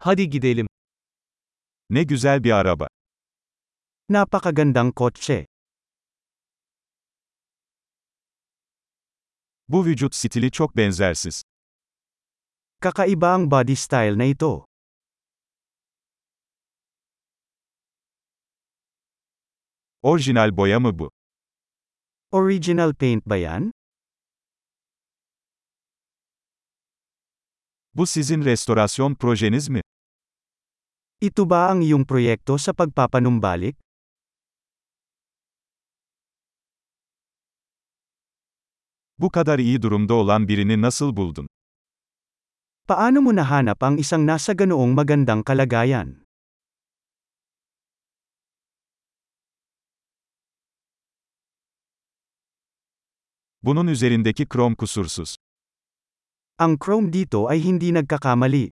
Hadi gidelim. Ne güzel bir araba. Napakagandang kotse. Bu vücut stili çok benzersiz. Kakaiba ang body style na ito. Orijinal boya mı bu? Original paint ba yan? Bu sizin restorasyon projeniz mi? Ito ba ang iyong proyekto sa pagpapanumbalik? Bu kadar iyi durumda olan birini nasıl buldun? Paano mo nahanap ang isang nasa ganoong magandang kalagayan? Bunun üzerindeki krom kusursuz. Ang chrome dito ay hindi nagkakamali.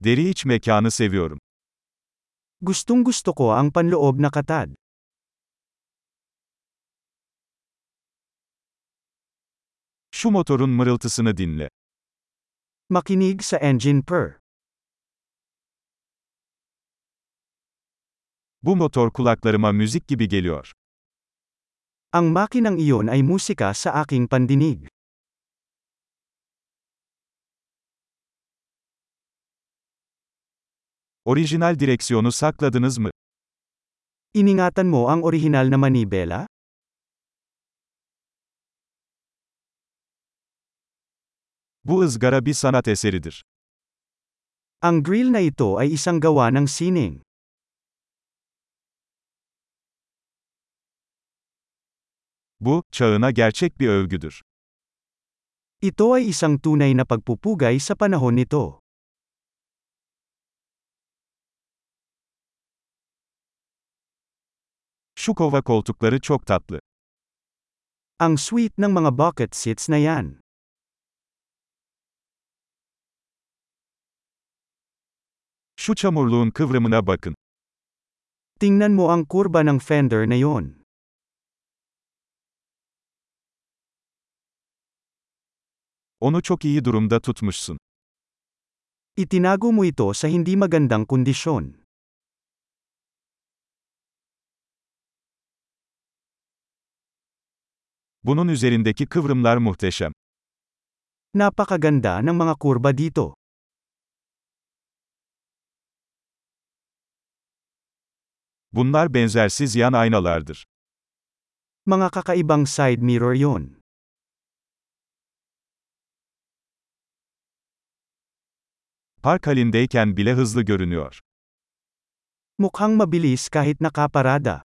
Deri iç mekanı seviyorum. Gustong gusto ko ang panloob na katad. Şu motorun mırıltısını dinle. Makinig sa engine purr. Bu motor kulaklarıma müzik gibi geliyor. Ang makinang iyon ay musika sa aking pandinig. Orijinal direksiyonu sakladınız mı? Iningatan mo ang orihinal na manibela? Bu ızgara bir sanat eseridir. Ang grill na ito ay isang gawa ng sining. Bu, çağına gerçek bir övgüdür. Ito ay isang tunay na pagpupugay sa panahon nito. Şu kova koltukları çok tatlı. Ang sweet ng mga bucket seats na yan. Şu çamurluğun kıvrımına bakın. Tingnan mo ang kurba ng fender na yon. Onu çok iyi durumda tutmuşsun. Itinago mo ito sa hindi magandang kondisyon. Bunun üzerindeki kıvrımlar muhteşem. Napakaganda ng mga kurba dito. Bunlar benzersiz yan aynalardır. Mga kakaibang side mirror yon. Park halindeyken bile hızlı görünüyor. Mukhang mabilis kahit nakaparada.